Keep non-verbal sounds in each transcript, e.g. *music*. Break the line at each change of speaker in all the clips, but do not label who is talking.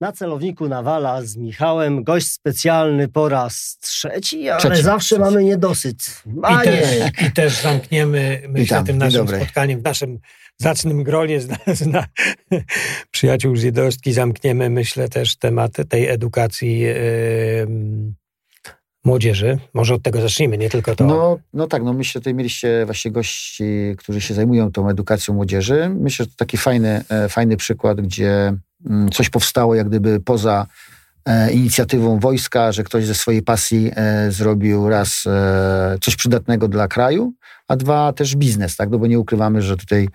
Na celowniku Nawala z Michałem, gość specjalny po raz trzeci, ale
Trzeci.
zawsze mamy niedosyt.
I
nie.
też, I też zamkniemy, myślę,
Witam,
tym naszym spotkaniem, w naszym zacnym gronie zna, zna, przyjaciół z jednostki, zamkniemy, myślę, też temat tej edukacji em, młodzieży. Może od tego zacznijmy, nie tylko to.
No, no tak, no myślę, tutaj mieliście właśnie gości, którzy się zajmują tą edukacją młodzieży. Myślę, że to taki fajny, e, fajny przykład, gdzie mm, coś powstało jak gdyby poza e, inicjatywą wojska, że ktoś ze swojej pasji e, zrobił raz coś przydatnego dla kraju, a dwa też biznes, tak? No bo nie ukrywamy, że tutaj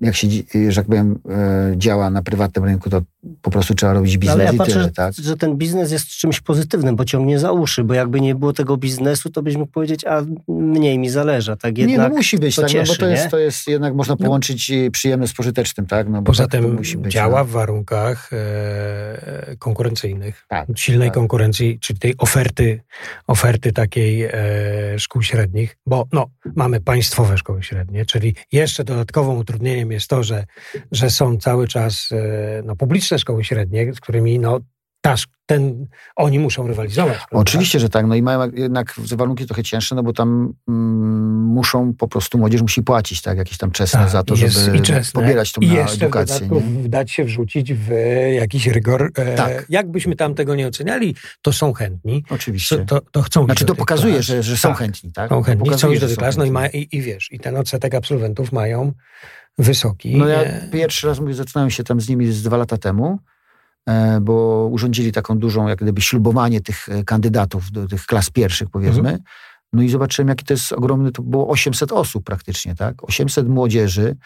jak się, dzi- że tak powiem, e, działa na prywatnym rynku, to po prostu trzeba robić biznes
Ale ja
i
patrzę,
tyle,
że,
tak?
że ten biznes jest czymś pozytywnym, bo ciągnie za uszy, bo jakby nie było tego biznesu, to byś mógł powiedzieć, a mniej mi zależy, tak
nie,
jednak
no musi być,
to
tak, no bo
cieszy,
to
nie?
jest, to jest jednak można połączyć e, przyjemne z pożytecznym, tak? No bo
Poza
tak
tym
musi być,
działa
no.
w warunkach e, konkurencyjnych.
Tak,
silnej
tak.
konkurencji, czyli tej oferty, oferty takiej e, szkół średnich, bo no, mamy państwowe szkoły średnie, czyli jeszcze dodatkowym utrudnieniem jest to, że, że są cały czas e, no, publiczne szkoły średnie, z którymi no, ta, ten, oni muszą rywalizować. prawda?
Oczywiście, że tak. No i mają jednak warunki trochę cięższe, no bo tam mm, muszą po prostu, młodzież musi płacić, tak, jakieś tam czesne
Tak,
za to,
jest
żeby
czesne,
pobierać tą
I jeszcze w
edukację. Nie?
dać się wrzucić w jakiś rygor. E,
Tak.
Jakbyśmy tam tego nie oceniali, to są chętni.
Oczywiście.
To, to, chcą
Znaczy to pokazuje,
klas.
że, że są
Tak.
chętni, tak?
Są chętni,
Pokazuje,
chcą iść do tych klas, no i, ma, i, i wiesz, i ten odsetek absolwentów mają wysoki.
No ja pierwszy raz mówię, zaczynałem się tam z nimi z dwa lata temu, e, bo urządzili taką dużą, jak gdyby ślubowanie tych e, kandydatów do tych klas pierwszych, powiedzmy.
Mhm.
No i zobaczyłem, jaki to jest ogromny, to było 800 osób praktycznie, tak? 800 młodzieży,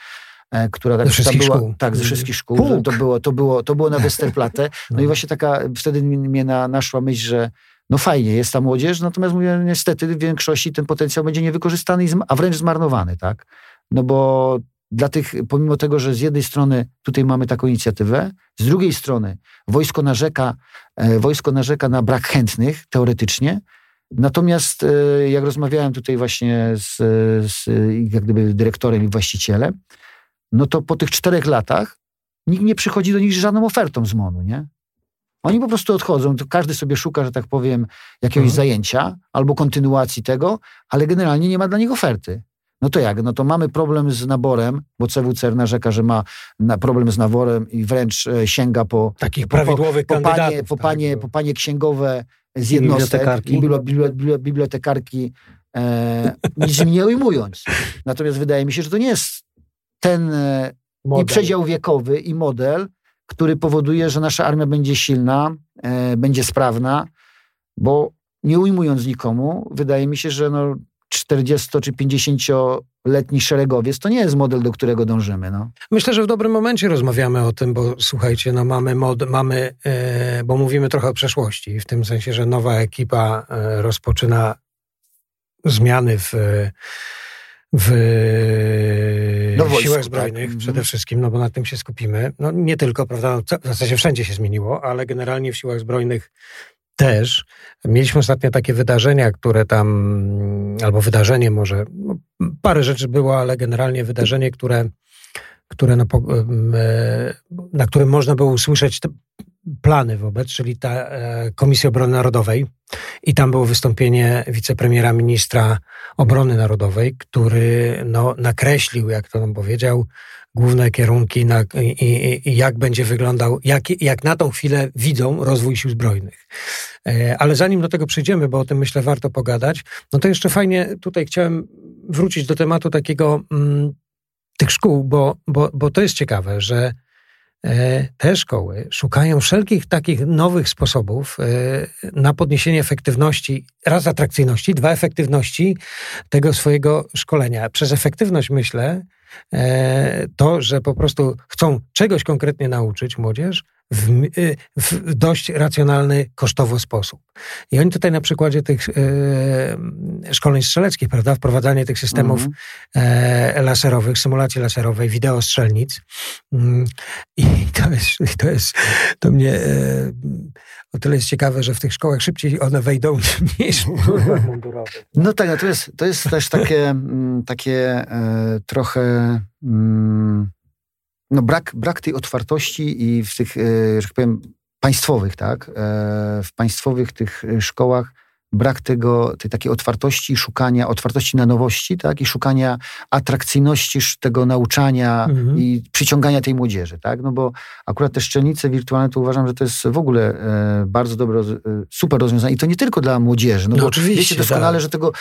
e, która tak
Ze
była,
szkół.
Tak, ze wszystkich szkół.
Puk.
To było, to, było, to było na *laughs* Westerplatte. No,
No.
i właśnie taka, wtedy mnie na, naszła myśl, że no fajnie, jest ta młodzież, natomiast mówię, niestety w większości ten potencjał będzie niewykorzystany, a wręcz zmarnowany, tak? No bo dla tych, pomimo tego, że z jednej strony tutaj mamy taką inicjatywę, z drugiej strony wojsko narzeka, e, wojsko narzeka na brak chętnych, teoretycznie, natomiast e, jak rozmawiałem tutaj właśnie z, z jak gdyby dyrektorem i właścicielem, no to po tych czterech latach nikt nie przychodzi do nich z żadną ofertą z MONU, nie? Oni po prostu odchodzą, to każdy sobie szuka, że tak powiem, jakiegoś
Mhm.
zajęcia albo kontynuacji tego, ale generalnie nie ma dla nich oferty. No to jak? No to mamy problem z naborem, bo CWCR narzeka, że ma problem z naborem i wręcz e, sięga po,
takich
po, po,
prawidłowych
po,
kandydatów.
panie, po,
tak,
panie,
bo-
po panie księgowe z jednostek
bibliotekarki.
i bibliotekarki, e, *laughs* nic im nie ujmując. Natomiast wydaje mi się, że to nie jest ten e, i przedział wiekowy i model, który powoduje, że nasza armia będzie silna, e, będzie sprawna, bo nie ujmując nikomu, wydaje mi się, że no 40 czy 50-letni szeregowiec to nie jest model, do którego dążymy. No.
Myślę, że w dobrym momencie rozmawiamy o tym, bo słuchajcie, no mamy, mod, mamy e, bo mówimy trochę o przeszłości, w tym sensie, że nowa ekipa e, rozpoczyna zmiany w, w
No,
siłach
tak.
zbrojnych
Mhm.
przede wszystkim, no bo na tym się skupimy. No nie tylko, prawda, no, w zasadzie wszędzie się zmieniło, ale generalnie w siłach zbrojnych też. Mieliśmy ostatnio takie wydarzenia, które tam, albo wydarzenie może, no, parę rzeczy było, ale generalnie wydarzenie, które, które na, em, e, na którym można było usłyszeć plany wobec, czyli ta e, Komisja Obrony Narodowej. I tam było wystąpienie wicepremiera ministra obrony narodowej, który no, nakreślił, jak to nam powiedział, główne kierunki na, i, i, jak będzie wyglądał, jak, jak na tą chwilę widzą rozwój sił zbrojnych. E, Ale zanim do tego przejdziemy, bo o tym myślę warto pogadać, no to jeszcze fajnie tutaj chciałem wrócić do tematu takiego mm, tych szkół, bo, bo, bo to jest ciekawe, że e, te szkoły szukają wszelkich takich nowych sposobów e, na podniesienie efektywności, raz atrakcyjności, dwa efektywności tego swojego szkolenia. Przez efektywność myślę to, że po prostu chcą czegoś konkretnie nauczyć młodzież w, y, w dość racjonalny, kosztowo sposób. I oni tutaj na przykładzie tych e, szkoleń strzeleckich, prawda, wprowadzanie tych systemów
Mhm.
e, laserowych, symulacji laserowej, wideo strzelnic. Mm, I to jest, to jest, to mnie e, o tyle jest ciekawe, że w tych szkołach szybciej one wejdą *laughs* niż mundurowych. *laughs* *laughs*
No tak, no to jest, to jest też takie, mm, takie e, trochę mm, no brak, brak tej otwartości i w tych, e, że tak powiem, państwowych, tak? E, w państwowych tych szkołach brak tego, tej takiej otwartości, szukania, otwartości na nowości, tak? I szukania atrakcyjności tego nauczania mhm. i przyciągania tej młodzieży, tak? No bo akurat te szczelnice wirtualne to uważam, że to jest w ogóle e, bardzo dobre, e, super rozwiązanie i to nie tylko dla młodzieży, no, no bo oczywiście, wiecie doskonale, tak. że tego e,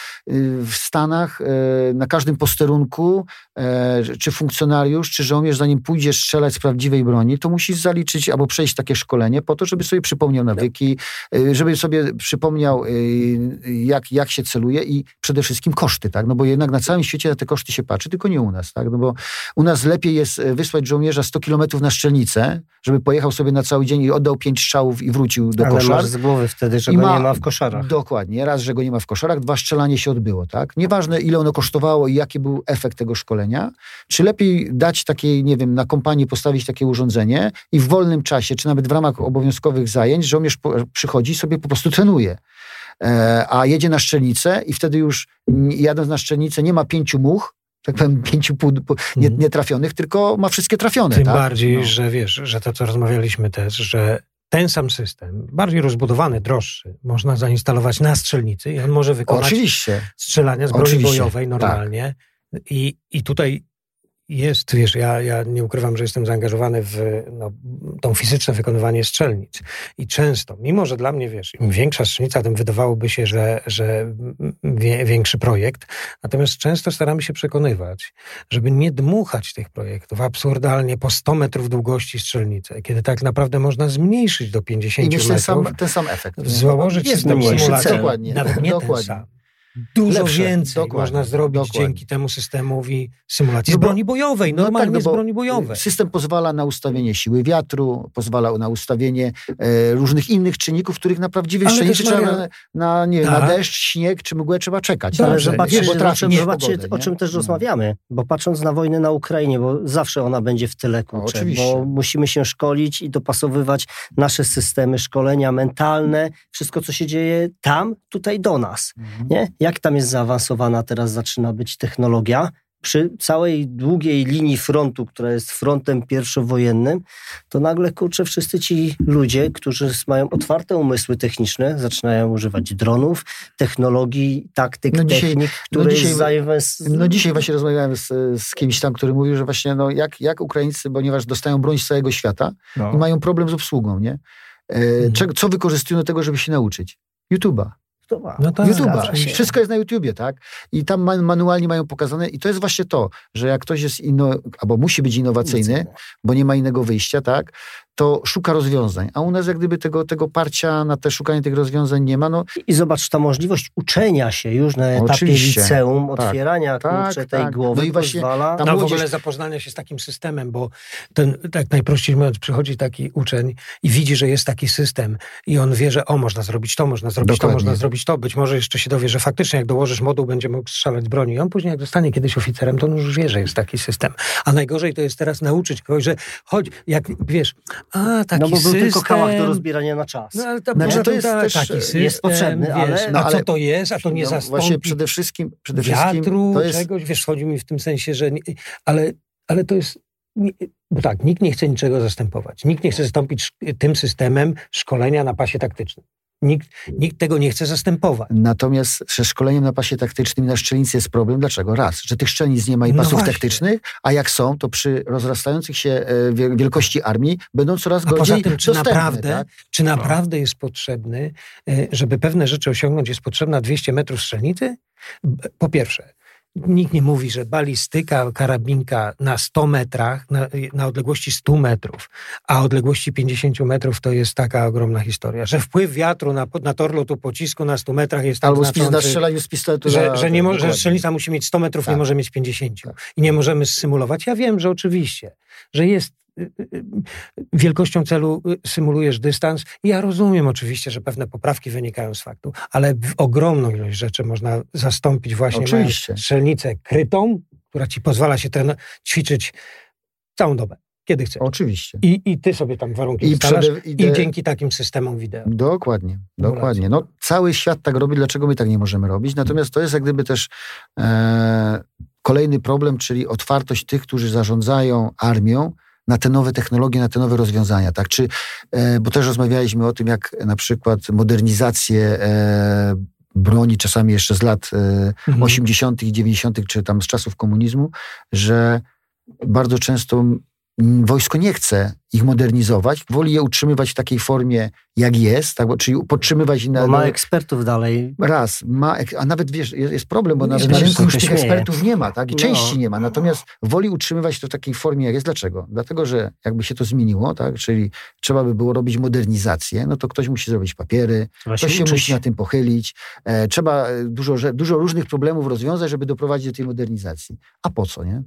w Stanach e, na każdym posterunku e, czy funkcjonariusz, czy żołnierz, zanim pójdzie strzelać z prawdziwej broni, to musi zaliczyć albo przejść takie szkolenie po to, żeby sobie przypomniał nawyki, e, żeby sobie przypomniał jak, jak się celuje i przede wszystkim koszty, tak? No bo jednak na całym świecie na te koszty się patrzy, tylko nie u nas, tak? No bo u nas lepiej jest e, wysłać żołnierza 100 kilometrów na szczelnicę, żeby pojechał sobie na cały dzień i oddał pięć strzałów i wrócił do
Ale
koszar.
masz z głowy wtedy, że I go ma, nie ma w koszarach.
Dokładnie. Raz, że go nie ma w koszarach, dwa, strzelanie się odbyło, tak? Nieważne, ile ono kosztowało i jaki był efekt tego szkolenia, czy lepiej dać takiej, nie wiem, na kompanii postawić takie urządzenie i w wolnym czasie, czy nawet w ramach obowiązkowych zajęć żołnierz przychodzi i sobie po prostu trenuje. E, a jedzie na szczelnicę i wtedy już jadąc na szczelnicę nie ma pięciu much, tak powiem, *laughs* pięciu pół, nie, mhm. nietrafionych, tylko ma wszystkie trafione.
Tym
tak?
bardziej, no. że wiesz, że to, co rozmawialiśmy też, że ten sam system, bardziej rozbudowany, droższy, można zainstalować na strzelnicy i on może wykonać
Oczywiście.
strzelania z broni Oczywiście. bojowej normalnie. Tak. I, I tutaj jest, wiesz, ja, ja nie ukrywam, że jestem zaangażowany w no, tą fizyczne wykonywanie strzelnic. I często, mimo że dla mnie, wiesz, im większa strzelnica, tym wydawałoby się, że, że wie, większy projekt. Natomiast często staramy się przekonywać, żeby nie dmuchać tych projektów absurdalnie po 100 metrów długości strzelnicy, kiedy tak naprawdę można zmniejszyć do 50
I
metrów.
Ten sam, ten sam efekt.
Założyć system symulacji.
Dokładnie.
Nawet nie
Dokładnie.
ten sam dużo Lepsze, więcej dokładnie, można zrobić dokładnie. dzięki temu systemowi symulacji no bo, z broni bojowej, normalnie no tak, no z broni bojowej.
System pozwala na ustawienie siły wiatru, pozwala na ustawienie e, różnych innych czynników, których na prawdziwej szczęście trzeba na, na, nie, tak. na deszcz, śnieg czy mgłę trzeba czekać.
Tak, ale zobaczcie, bo zobaczcie, zobaczcie pogodę, o czym też rozmawiamy, bo patrząc na wojnę na Ukrainie, bo zawsze ona będzie w tyle kurczę, no, bo musimy się szkolić i dopasowywać nasze systemy szkolenia mentalne, wszystko co się dzieje tam, tutaj do nas. Mhm. Nie? jak tam jest zaawansowana teraz zaczyna być technologia, przy całej długiej linii frontu, która jest frontem pierwszowojennym, to nagle kurczę wszyscy ci ludzie, którzy mają otwarte umysły techniczne, zaczynają używać dronów, technologii, taktyk, no dzisiaj, technik, które no dzisiaj,
no dzisiaj właśnie rozmawiałem z, z kimś tam, który mówił, że właśnie no jak, jak Ukraińcy, ponieważ dostają broń z całego świata no. i mają problem z obsługą, nie? E, mhm. co wykorzystują do tego, żeby się nauczyć? YouTube'a.
No
tak, YouTube'a. Wszystko jest na YouTubie, tak? I tam man, manualnie mają pokazane i to jest właśnie to, że jak ktoś jest inno, albo musi być innowacyjny, bo nie ma innego wyjścia, tak? To szuka rozwiązań. A u nas jak gdyby tego, tego parcia na te szukanie tych rozwiązań nie ma. No.
I zobacz, ta możliwość uczenia się już na etapie Oczywiście. liceum, tak. otwierania tak, kurczę, tej tak. głowy no i właśnie pozwala...
No młodzież... w ogóle zapoznania się z takim systemem, bo ten, tak najprościej mówiąc, przychodzi taki uczeń i widzi, że jest taki system i on wie, że o, można zrobić to, można zrobić Dokładnie. to, można zrobić to. Być może jeszcze się dowie, że faktycznie jak dołożysz moduł, będzie mógł strzelać broni. I on później jak zostanie kiedyś oficerem, to on już wie, że jest taki system. A najgorzej to jest teraz nauczyć kogoś, że chodź, jak wiesz, a, taki
no bo był
system.
tylko kałach do rozbierania na czas. No,
ale to, znaczy, to jest tak, też taki system, jest potrzebny, wiesz, ale, no, ale... co to jest, a to nie no, zastąpi
właśnie przede wszystkim, przede
wszystkim wiatru,
to
jest... czegoś, wiesz, chodzi mi w tym sensie, że nie, ale, ale to jest bo tak, nikt nie chce niczego zastępować. Nikt nie chce zastąpić tym systemem szkolenia na pasie taktycznym. Nikt, nikt tego nie chce zastępować.
Natomiast ze szkoleniem na pasie taktycznym na szczelnicy jest problem. Dlaczego? Raz, że tych szczelnic nie ma i no pasów no taktycznych, a jak są, to przy rozrastających się e, wielkości armii będą coraz a gorzej poza tym,
czy
dostępne,
naprawdę,
tak?
czy naprawdę jest potrzebny, e, żeby pewne rzeczy osiągnąć, jest potrzebna 200 metrów strzelnicy? Po pierwsze, Nikt nie mówi, że balistyka karabinka na 100 metrach, na, na, odległości 100 metrów, a odległości 50 metrów to jest taka ogromna historia, że wpływ wiatru na, na tor lotu pocisku na 100 metrach jest
Albo
tak znaczący,
strzelaniu z pistoletu.
Że, że, nie mo, że strzelnica musi mieć 100 metrów, tak. nie może mieć 50. Tak. I nie możemy symulować. Ja wiem, że oczywiście, że jest wielkością celu symulujesz dystans. ja rozumiem oczywiście, że pewne poprawki wynikają z faktu, ale ogromną ilość rzeczy można zastąpić właśnie oczywiście. strzelnicę krytą, która ci pozwala się ten ćwiczyć całą dobę kiedy chcesz.
Oczywiście.
I, I ty sobie tam warunki I, przede, i, i dzięki takim systemom wideo.
Dokładnie, dokładnie. No, cały świat tak robi, dlaczego my tak nie możemy robić? Natomiast to jest jak gdyby też e, kolejny problem, czyli otwartość tych, którzy zarządzają armią, na te nowe technologie, na te nowe rozwiązania, tak? Czy, e, bo też rozmawialiśmy o tym, jak na przykład modernizację e, broni, czasami jeszcze z lat e, mhm. 80. i 90., czy tam z czasów komunizmu, że bardzo często wojsko nie chce ich modernizować, woli je utrzymywać w takiej formie, jak jest, tak, czyli podtrzymywać...
Na, ma ekspertów dalej.
Raz, ma, a nawet wiesz, jest, jest problem, bo nawet na rynku już tych ekspertów nie ma, tak, i no. części nie ma, natomiast woli utrzymywać to w takiej formie, jak jest. Dlaczego? Dlatego, że jakby się to zmieniło, tak, czyli trzeba by było robić modernizację, no to ktoś musi zrobić papiery, trzeba ktoś się, się musi na tym pochylić, e, trzeba dużo, dużo różnych problemów rozwiązać, żeby doprowadzić do tej modernizacji. A po co, nie?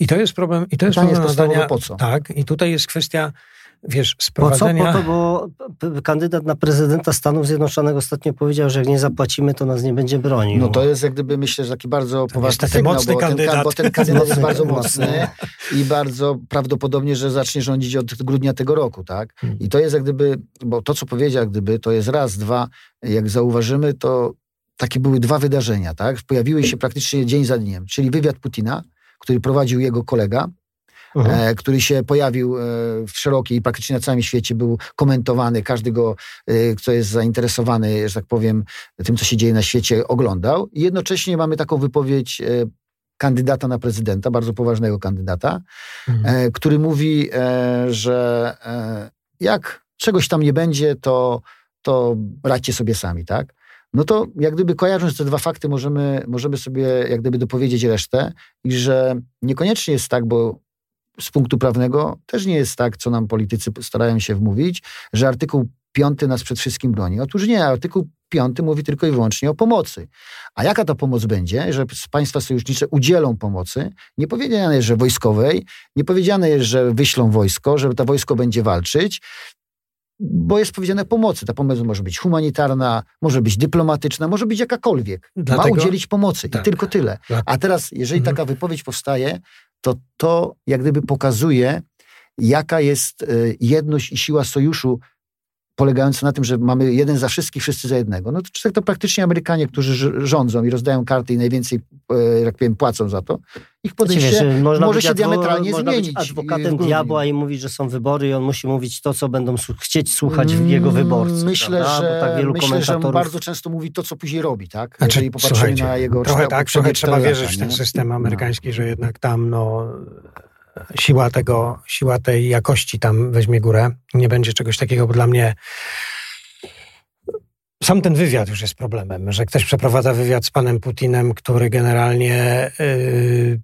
I to jest problem, i to jest problem jest po co? Tak, i tutaj jest kwestia wiesz,
sprowadzenia... Po co? Po to, bo kandydat na prezydenta Stanów Zjednoczonych ostatnio powiedział, że jak nie zapłacimy, to nas nie będzie bronił.
No to jest jak gdyby, myślę, że taki bardzo to poważny sygnał,
mocny bo, kandydat. Ten,
bo ten kandydat jest bardzo mocny i bardzo prawdopodobnie, że zacznie rządzić od grudnia tego roku, tak? Hmm. I to jest jak gdyby, bo to, co powiedział, gdyby, to jest raz, dwa, jak zauważymy, to takie były dwa wydarzenia, tak? Pojawiły się praktycznie dzień za dniem, czyli wywiad Putina, który prowadził jego kolega, mhm. e, który się pojawił e, w szerokiej, praktycznie na całym świecie był komentowany. Każdy go, e, kto jest zainteresowany, że tak powiem, tym, co się dzieje na świecie, oglądał. I jednocześnie mamy taką wypowiedź kandydata na prezydenta, bardzo poważnego kandydata, mhm. Który mówi, że jak czegoś tam nie będzie, to, to radźcie sobie sami, tak? No to jak gdyby kojarząc te dwa fakty, możemy, możemy sobie jak gdyby dopowiedzieć resztę i że niekoniecznie jest tak, bo z punktu prawnego też nie jest tak, co nam politycy starają się wmówić, że artykuł piąty nas przed wszystkim broni. Otóż nie, artykuł piąty mówi tylko i wyłącznie o pomocy. A jaka ta pomoc będzie, że państwa sojusznicze udzielą pomocy? Nie powiedziane jest, że wojskowej, nie powiedziane jest, że wyślą wojsko, że to wojsko będzie walczyć, bo jest powiedziane pomocy. Ta pomoc może być humanitarna, może być dyplomatyczna, może być jakakolwiek. Dlatego, Ma udzielić pomocy tak. i tylko tyle. A teraz, jeżeli mhm. taka wypowiedź powstaje, to to jak gdyby pokazuje, jaka jest e, jedność i siła sojuszu polegająca na tym, że mamy jeden za wszystkich, wszyscy za jednego. No to, to praktycznie Amerykanie, którzy rządzą i rozdają karty i najwięcej, e, jak powiem, płacą za to, ich podejście wiesz, może się diametralnie można zmienić.
Być adwokatem diabła i mówić, że są wybory i on musi mówić to, co będą chcieć słuchać w jego mm, wyborcy.
Myślę, prawda? że, tak wielu myślę że on bardzo często mówi to, co później robi, tak?
Znaczy, Jeżeli popatrzymy na jego Trochę tak, trochę trzeba wierzyć w ten system no. amerykański, no. że jednak tam no siła tego, siła tej jakości tam weźmie górę. Nie będzie czegoś takiego, bo dla mnie sam ten wywiad już jest problemem, że ktoś przeprowadza wywiad z panem Putinem, który generalnie yy,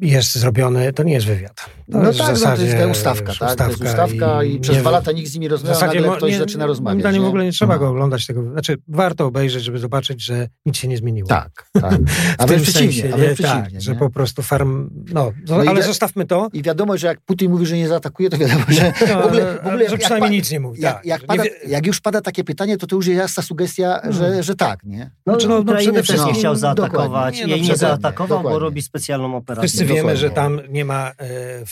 jest zrobiony, to nie jest wywiad.
To no jest tak, no, to jest ta ustawka, tak? to jest ustawka i, i przez dwa lata nikt z nimi rozmawia, zasadzie, nagle ktoś nie, zaczyna rozmawiać. Moim
zdaniem w ogóle nie trzeba no. go oglądać tego. Znaczy, warto obejrzeć, żeby zobaczyć, że nic się nie zmieniło.
Tak, tak. *laughs* A wręcz przeciwnie, sensie,
a przeciwnie. Tak, że po prostu farm... No, no ale zostawmy to.
I wiadomo, że jak Putin mówi, że nie zaatakuje, to wiadomo, że *laughs*
no, w ogóle... W ogóle że jak, przynajmniej jak, nic nie mówi.
Jak, tak, jak, pada, jak, już pada takie pytanie, to to już jest jasna sugestia, że, hmm. że tak, nie?
No, znaczy, no, no przede wszystkim chciał zaatakować. Jej nie zaatakował, bo robi specjalną operację.
Wiemy, że tam nie ma E,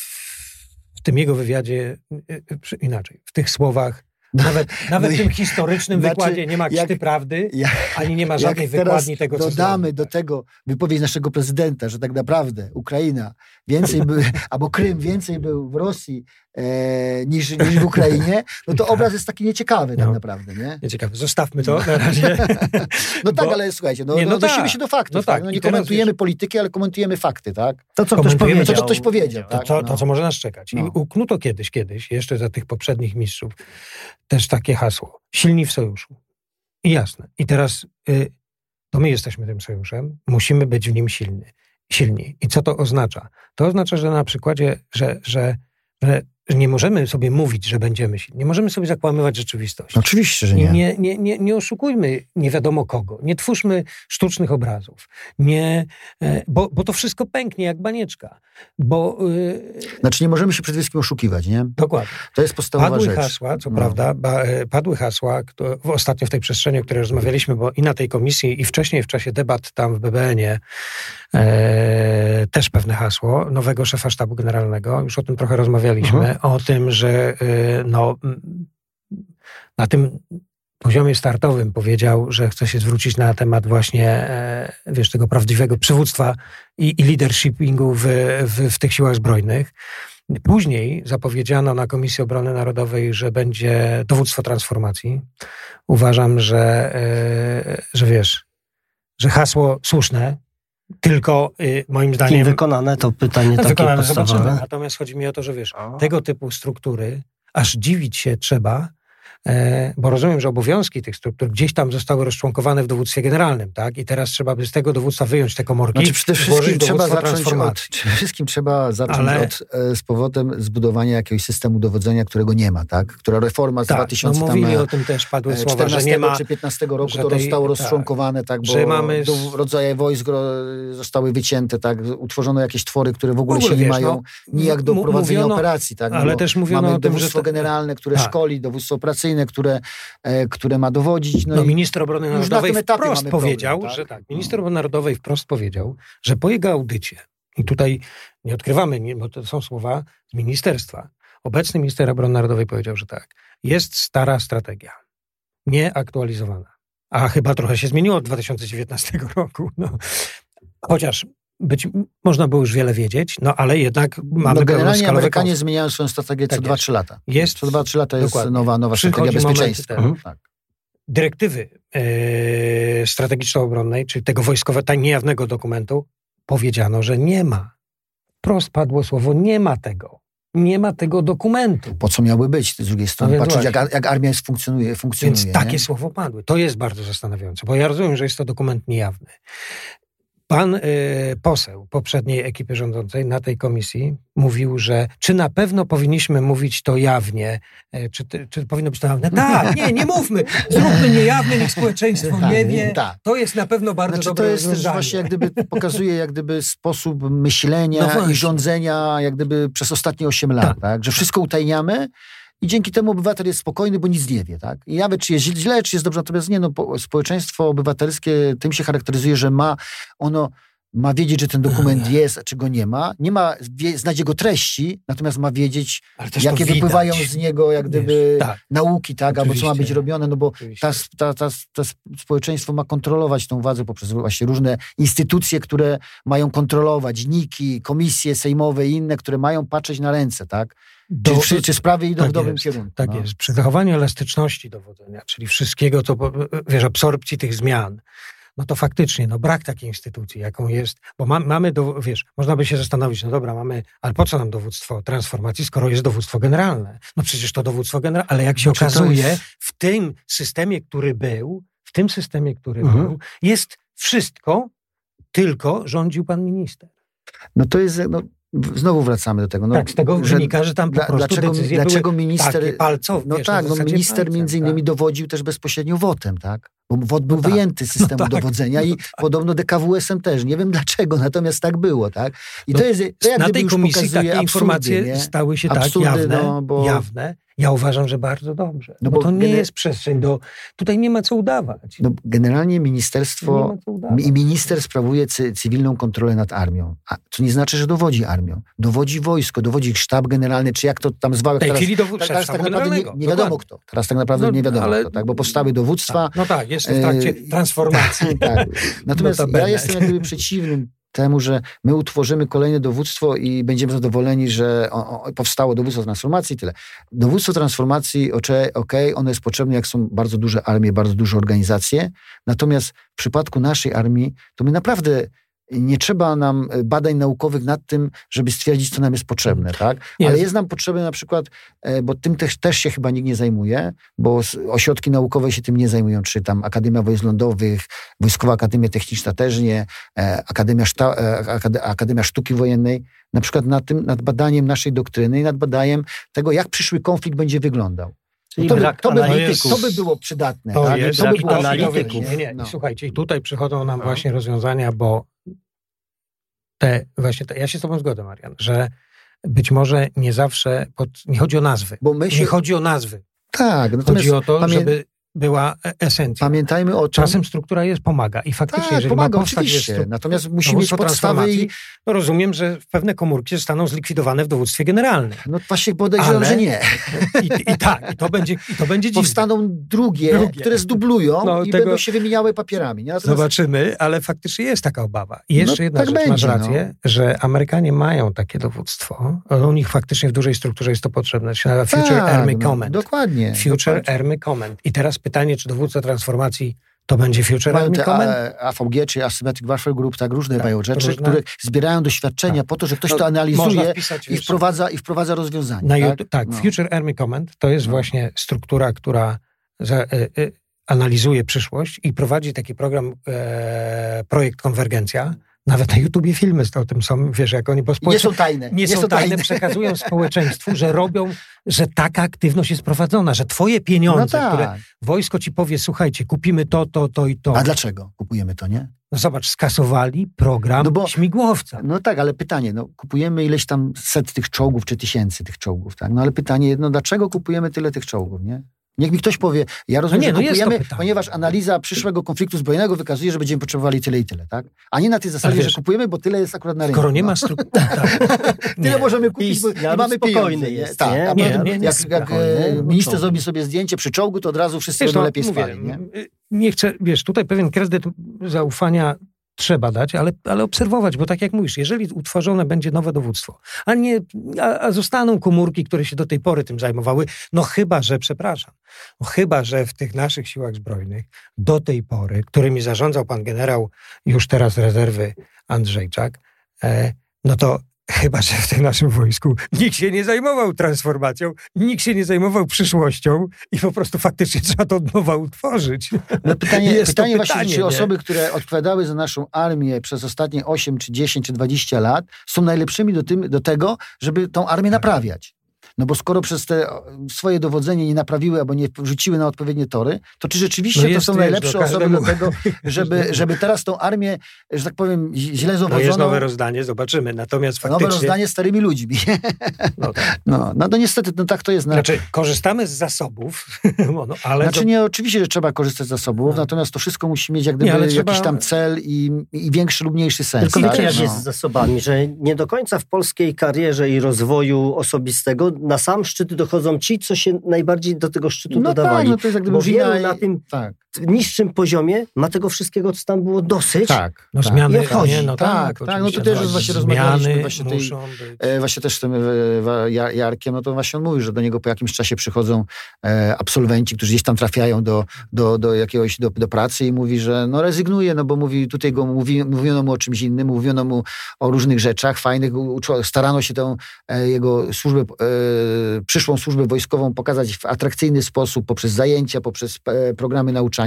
w tym jego wywiadzie e, e, inaczej, w tych słowach nawet, nawet w tym historycznym znaczy, wykładzie nie ma krzty prawdy, jak, ani nie ma żadnej wykładni tego,
co dodamy do tego wypowiedź naszego prezydenta, że tak naprawdę Ukraina więcej by, *laughs* albo Krym więcej był w Rosji e, niż, niż w Ukrainie, no to *laughs* obraz jest taki nieciekawy tak no, naprawdę, nie?
Nieciekawy. Zostawmy to na razie. *laughs*
no tak, ale słuchajcie, no, nie, no, no tak. się do faktów. No tak. tak? No, nie komentujemy wiesz, polityki, ale komentujemy fakty, tak?
To, co ktoś powiedział.
To, co ktoś powiedział,
tak? to, to, co może nas czekać. I no. uknuto kiedyś, kiedyś, jeszcze za tych poprzednich mistrzów, też takie hasło. Silni w sojuszu. I jasne. I teraz y, to my jesteśmy tym sojuszem, musimy być w nim silny, silni. I co to oznacza? To oznacza, że na przykładzie, że, że, że nie możemy sobie mówić, że będziemy silni. Nie możemy sobie zakłamywać rzeczywistości.
Oczywiście, że nie.
Nie, nie, nie, nie oszukujmy nie wiadomo kogo. Nie twórzmy sztucznych obrazów. Nie, e, bo, bo to wszystko pęknie jak banieczka. Bo,
yy... Znaczy nie możemy się przede wszystkim oszukiwać, nie?
Dokładnie.
To jest podstawowa
padły
rzecz.
hasła, co no. prawda, ba, e, padły hasła, które, ostatnio w tej przestrzeni, o której rozmawialiśmy, bo i na tej komisji, i wcześniej w czasie debat tam w BBN-ie e, też pewne hasło nowego szefa sztabu generalnego. Już o tym trochę rozmawialiśmy. Mhm o tym, że y, no, na tym poziomie startowym powiedział, że chce się zwrócić na temat właśnie, e, wiesz, tego prawdziwego przywództwa i, i leadershipingu w, w, w tych siłach zbrojnych. Później zapowiedziano na Komisji Obrony Narodowej, że będzie dowództwo transformacji. Uważam, że, e, że wiesz, że hasło słuszne, tylko y, moim zdaniem.
Kim wykonane to pytanie takie wykonane, podstawowe.
Natomiast chodzi mi o to, że wiesz, tego typu struktury aż dziwić się trzeba, bo rozumiem, że obowiązki tych struktur gdzieś tam zostały rozczłonkowane w dowództwie generalnym, tak? I teraz trzeba by z tego dowództwa wyjąć te komorki.
Znaczy przede wszystkim trzeba zacząć od, wszystkim trzeba zacząć Ale... od, e, z powodem zbudowania jakiegoś systemu dowodzenia, którego nie ma, tak? Która reforma z tak, 2000
no mówili tam, o tym też, padły słowa, 14 że nie ma,
czy 15 roku to tej, zostało tak, rozczłonkowane, tak? Bo że mamy... rodzaje wojsk zostały wycięte, tak? Utworzono jakieś twory, które w ogóle, w ogóle się wiesz, nie mają no, nijak do prowadzenia operacji, tak? No
ale też mówiono
mamy
o tym,
dowództwo
że...
generalne, które tak. szkoli, dowództwo operacyjne, które, e, które ma dowodzić.
No, no minister obrony narodowej na wprost powiedział, problem, tak? że tak, minister obrony narodowej wprost powiedział, że po jego audycie, i tutaj nie odkrywamy, nie, bo to są słowa z ministerstwa, obecny minister obrony narodowej powiedział, że tak, jest stara strategia, nieaktualizowana. A chyba trochę się zmieniło od 2019 *laughs* roku. No. Chociaż być, można było już wiele wiedzieć, no ale jednak mamy no,
Generalnie Amerykanie konflikt. zmieniają swoją strategię co 2-3 lata. Jest, co 2-3 lata jest Dokładnie. nowa, nowa strategia bezpieczeństwa. Mhm. Tak.
Dyrektywy e, strategiczno-obronnej, czyli tego wojskowego, niejawnego dokumentu, powiedziano, że nie ma. Prost padło słowo, nie ma tego. Nie ma tego dokumentu.
Po co miały być z drugiej strony? No Patrzeć, jak, jak, armia jest, funkcjonuje, funkcjonuje.
Więc takie słowo padły. To jest bardzo zastanawiające, bo ja rozumiem, że jest to dokument niejawny. Pan y, poseł poprzedniej ekipy rządzącej na tej komisji mówił, że czy na pewno powinniśmy mówić to jawnie, y, czy, czy powinno być to jawne? *laughs* Tak, nie, nie mówmy. Zróbmy niejawne, niech społeczeństwo tak, nie wie. Tak. To jest na pewno bardzo znaczy, dobre
To jest też właśnie jak gdyby *laughs* pokazuje jak gdyby sposób myślenia no i rządzenia jak gdyby przez ostatnie 8 lat, tak. tak? Że wszystko utajniamy, i dzięki temu obywatel jest spokojny, bo nic nie wie, tak? I nawet czy jest źle, czy jest dobrze, natomiast nie, no, społeczeństwo obywatelskie tym się charakteryzuje, że ma ono ma wiedzieć, że ten dokument jest, a czy go nie ma. Nie ma znać jego treści, natomiast ma wiedzieć, jakie wypływają z niego jak gdyby tak. nauki, tak, albo co ma być robione, no bo ta, ta, ta, ta, społeczeństwo ma kontrolować tą władzę poprzez właśnie różne instytucje, które mają kontrolować, niki, komisje sejmowe i inne, które mają patrzeć na ręce, tak? Do, czy, czy, sprawy idą tak w dobrym
jest,
kierunku.
Tak no. jest. Przy zachowaniu elastyczności dowodzenia, czyli wszystkiego, co, wiesz, absorpcji tych zmian, no to faktycznie, no brak takiej instytucji, jaką jest, bo ma, mamy, do, wiesz, można by się zastanowić, no dobra, mamy, ale po co nam dowództwo transformacji, skoro jest dowództwo generalne? No przecież to dowództwo generalne, ale jak się znaczy, okazuje, jest... w tym systemie, który był, w tym systemie, który mhm. był, jest wszystko, tylko rządził pan minister.
No to jest, no, Znowu wracamy do tego. No,
tak, z tego że, wynika, że tam po prostu dlaczego, decyzje
dlaczego minister,
palcowe,
No wiesz, tak, no minister palcem, między innymi tak. dowodził też bezpośrednio wotem, tak? Bo WOT był no tak. wyjęty z no systemu no tak. dowodzenia i no tak. podobno DKWS-em też. Nie wiem dlaczego, natomiast tak było, tak? I
to jest, to jak na tej komisji takie absurdy, informacje
nie?
stały się absurdy, tak jawne, no, bo... jawne ja uważam, że bardzo dobrze. No bo, bo to nie jest przestrzeń do. Tutaj nie ma co udawać.
No generalnie ministerstwo i minister sprawuje cy, cywilną kontrolę nad armią. A to nie znaczy, że dowodzi armią. Dowodzi wojsko, dowodzi sztab generalny, czy jak to tam zwał.
W tej teraz, chwili tak, teraz tak naprawdę
nie, nie wiadomo kto. Teraz tak naprawdę no, nie wiadomo ale... kto, tak? bo powstały dowództwa.
Tak. No tak, jeszcze w trakcie e, transformacji. *laughs* tak.
Natomiast ja jestem jak gdyby przeciwnym temu, że my utworzymy kolejne dowództwo i będziemy zadowoleni, że powstało dowództwo transformacji tyle. Dowództwo transformacji, okej, okay, ono jest potrzebne, jak są bardzo duże armie, bardzo duże organizacje, natomiast w przypadku naszej armii, to my naprawdę nie trzeba nam e, badań naukowych nad tym, żeby stwierdzić, co nam jest potrzebne, tak? Jest. Ale jest nam potrzebne na przykład, e, bo tym też, też się chyba nikt nie zajmuje, bo ośrodki naukowe się tym nie zajmują, czy tam Akademia Wojsk Lądowych, Wojskowa Akademia Techniczna też nie, e, Akademia, Szta, Akademia Sztuki Wojennej, na przykład nad tym, nad badaniem naszej doktryny i nad badaniem tego, jak przyszły konflikt będzie wyglądał. No to, by, to, by, to, by, było przydatne.
To,
tak?
jest, to by było analityków. Nie, nie. No. Słuchajcie, i tutaj przychodzą nam no. właśnie rozwiązania, bo te, właśnie te, ja się z tobą zgodzę, Marian, że być może nie zawsze, pod, nie chodzi o nazwy. Bo my się... Nie chodzi o nazwy.
Tak.
Chodzi o to, pamię... żeby była e, esencja.
Pamiętajmy o tym.
Czasem struktura jest, pomaga i faktycznie, tak, jeżeli
pomaga,
ma
oczywiście. Jest, Natomiast musi mieć podstawy i...
No rozumiem, że pewne komórki zostaną zlikwidowane w dowództwie generalnym.
No właśnie podejrzewam, Ale... że nie.
I, I, tak, i to będzie, i to będzie dziwne.
Powstaną drugie, drugie. które zdublują no, i tego... będą się wymieniały papierami. Nie?
Natomiast... Zobaczymy, ale faktycznie jest taka obawa. I jeszcze no, jedna tak rzecz, będzie, masz rację, no. że Amerykanie mają takie dowództwo. U nich faktycznie w dużej strukturze jest to potrzebne. Future tak, Army no, Command.
Dokładnie.
Future
dokładnie.
Army Command. I teraz pytanie, czy dowódca transformacji to będzie Future Army Command?
AVG czy Asymmetric Warfare Group, tak, różne tak, mają rzeczy, różne. które zbierają doświadczenia tak. po to, że ktoś no, to analizuje wpisać, i, wprowadza, i wprowadza rozwiązania. Na
tak, tak no. Future Army Command to jest no. właśnie struktura, która za, y, y, analizuje przyszłość i prowadzi taki program, e, projekt Konwergencja, nawet na YouTubie filmy o tym są, wiesz, jak oni... Bo
nie są tajne.
Nie, nie są, tajne, tajne, *laughs* przekazują społeczeństwu, że robią, że taka aktywność jest prowadzona, że twoje pieniądze, no tak. które wojsko ci powie, słuchajcie, kupimy to, to, to i to.
A dlaczego kupujemy to, nie?
No zobacz, skasowali program no bo, śmigłowca.
No tak, ale pytanie, no kupujemy ileś tam set tych czołgów, czy tysięcy tych czołgów, tak? No ale pytanie, no dlaczego kupujemy tyle tych czołgów, nie? Niech mi ktoś powie, ja rozumiem, no nie, że no kupujemy, ponieważ analiza przyszłego konfliktu zbrojnego wykazuje, że będziemy potrzebowali tyle i tyle, tak? A nie na tej zasadzie, wiesz, że kupujemy, bo tyle jest akurat na rynku.
Skoro nie ma no. struktury... *laughs*
Tak. tyle możemy kupić, bo ja mamy. Jest, tak, nie, nie, nie, jak, jak minister zrobi sobie zdjęcie przy czołgu, to od razu wszyscy wiesz, będą no, lepiej mówię, spali. Nie?
nie chcę, wiesz, tutaj pewien kredyt zaufania trzeba dać, ale, ale obserwować, bo tak jak mówisz, jeżeli utworzone będzie nowe dowództwo, a, nie, a, a zostaną komórki, które się do tej pory tym zajmowały, no chyba, że, przepraszam, no chyba, że w tych naszych siłach zbrojnych do tej pory, którymi zarządzał pan generał już teraz rezerwy Andrzejczak, e, no to Chyba, że w tym naszym wojsku nikt się nie zajmował transformacją, nikt się nie zajmował przyszłością i po prostu faktycznie trzeba to od nowa utworzyć.
No pytanie, Jest pytanie, pytanie właśnie, czy osoby, które odpowiadały za naszą armię przez ostatnie 8, czy 10, czy 20 lat są najlepszymi do, tym, do tego, żeby tą armię naprawiać. No bo skoro przez te swoje dowodzenie nie naprawiły albo nie wrzuciły na odpowiednie tory, to czy rzeczywiście no to są najlepsze osoby do tego, *laughs* żeby, żeby teraz tą armię, że tak powiem, źle zawodzoną...
No jest nowe rozdanie, zobaczymy. Natomiast faktycznie...
Nowe rozdanie starymi ludźmi. *laughs* No, tak. no, no to niestety, no tak to jest.
Znaczy, korzystamy z zasobów, *laughs* no, ale...
Znaczy nie, oczywiście, że trzeba korzystać z zasobów, no. natomiast to wszystko musi mieć jak gdyby nie, trzeba... jakiś tam cel i, i większy lub mniejszy sens.
Tylko tak? wiecie, jak no. jest z zasobami, że nie do końca w polskiej karierze i rozwoju osobistego na sam szczyt dochodzą ci, co się najbardziej do tego szczytu no dodawali. Tak, no to jest jak Bo wielu na tym tak. Niższym poziomie ma tego wszystkiego, co tam było dosyć.
Tak.
No tak. zmiany.
I. Nie, no tak, tak, tak. No to też właśnie rozmawialiśmy właśnie, tej, e, właśnie też z tym e, Jarkiem, no to właśnie on mówił, że do niego po jakimś czasie przychodzą e, absolwenci, którzy gdzieś tam trafiają do, do, do jakiegoś, do, do pracy i mówi, że no rezygnuje, no bo mówi, tutaj go mówi, mówiono mu o czymś innym, mówiono mu o różnych rzeczach fajnych, starano się tę jego służbę przyszłą służbę wojskową pokazać w atrakcyjny sposób poprzez zajęcia, poprzez e, programy nauczania,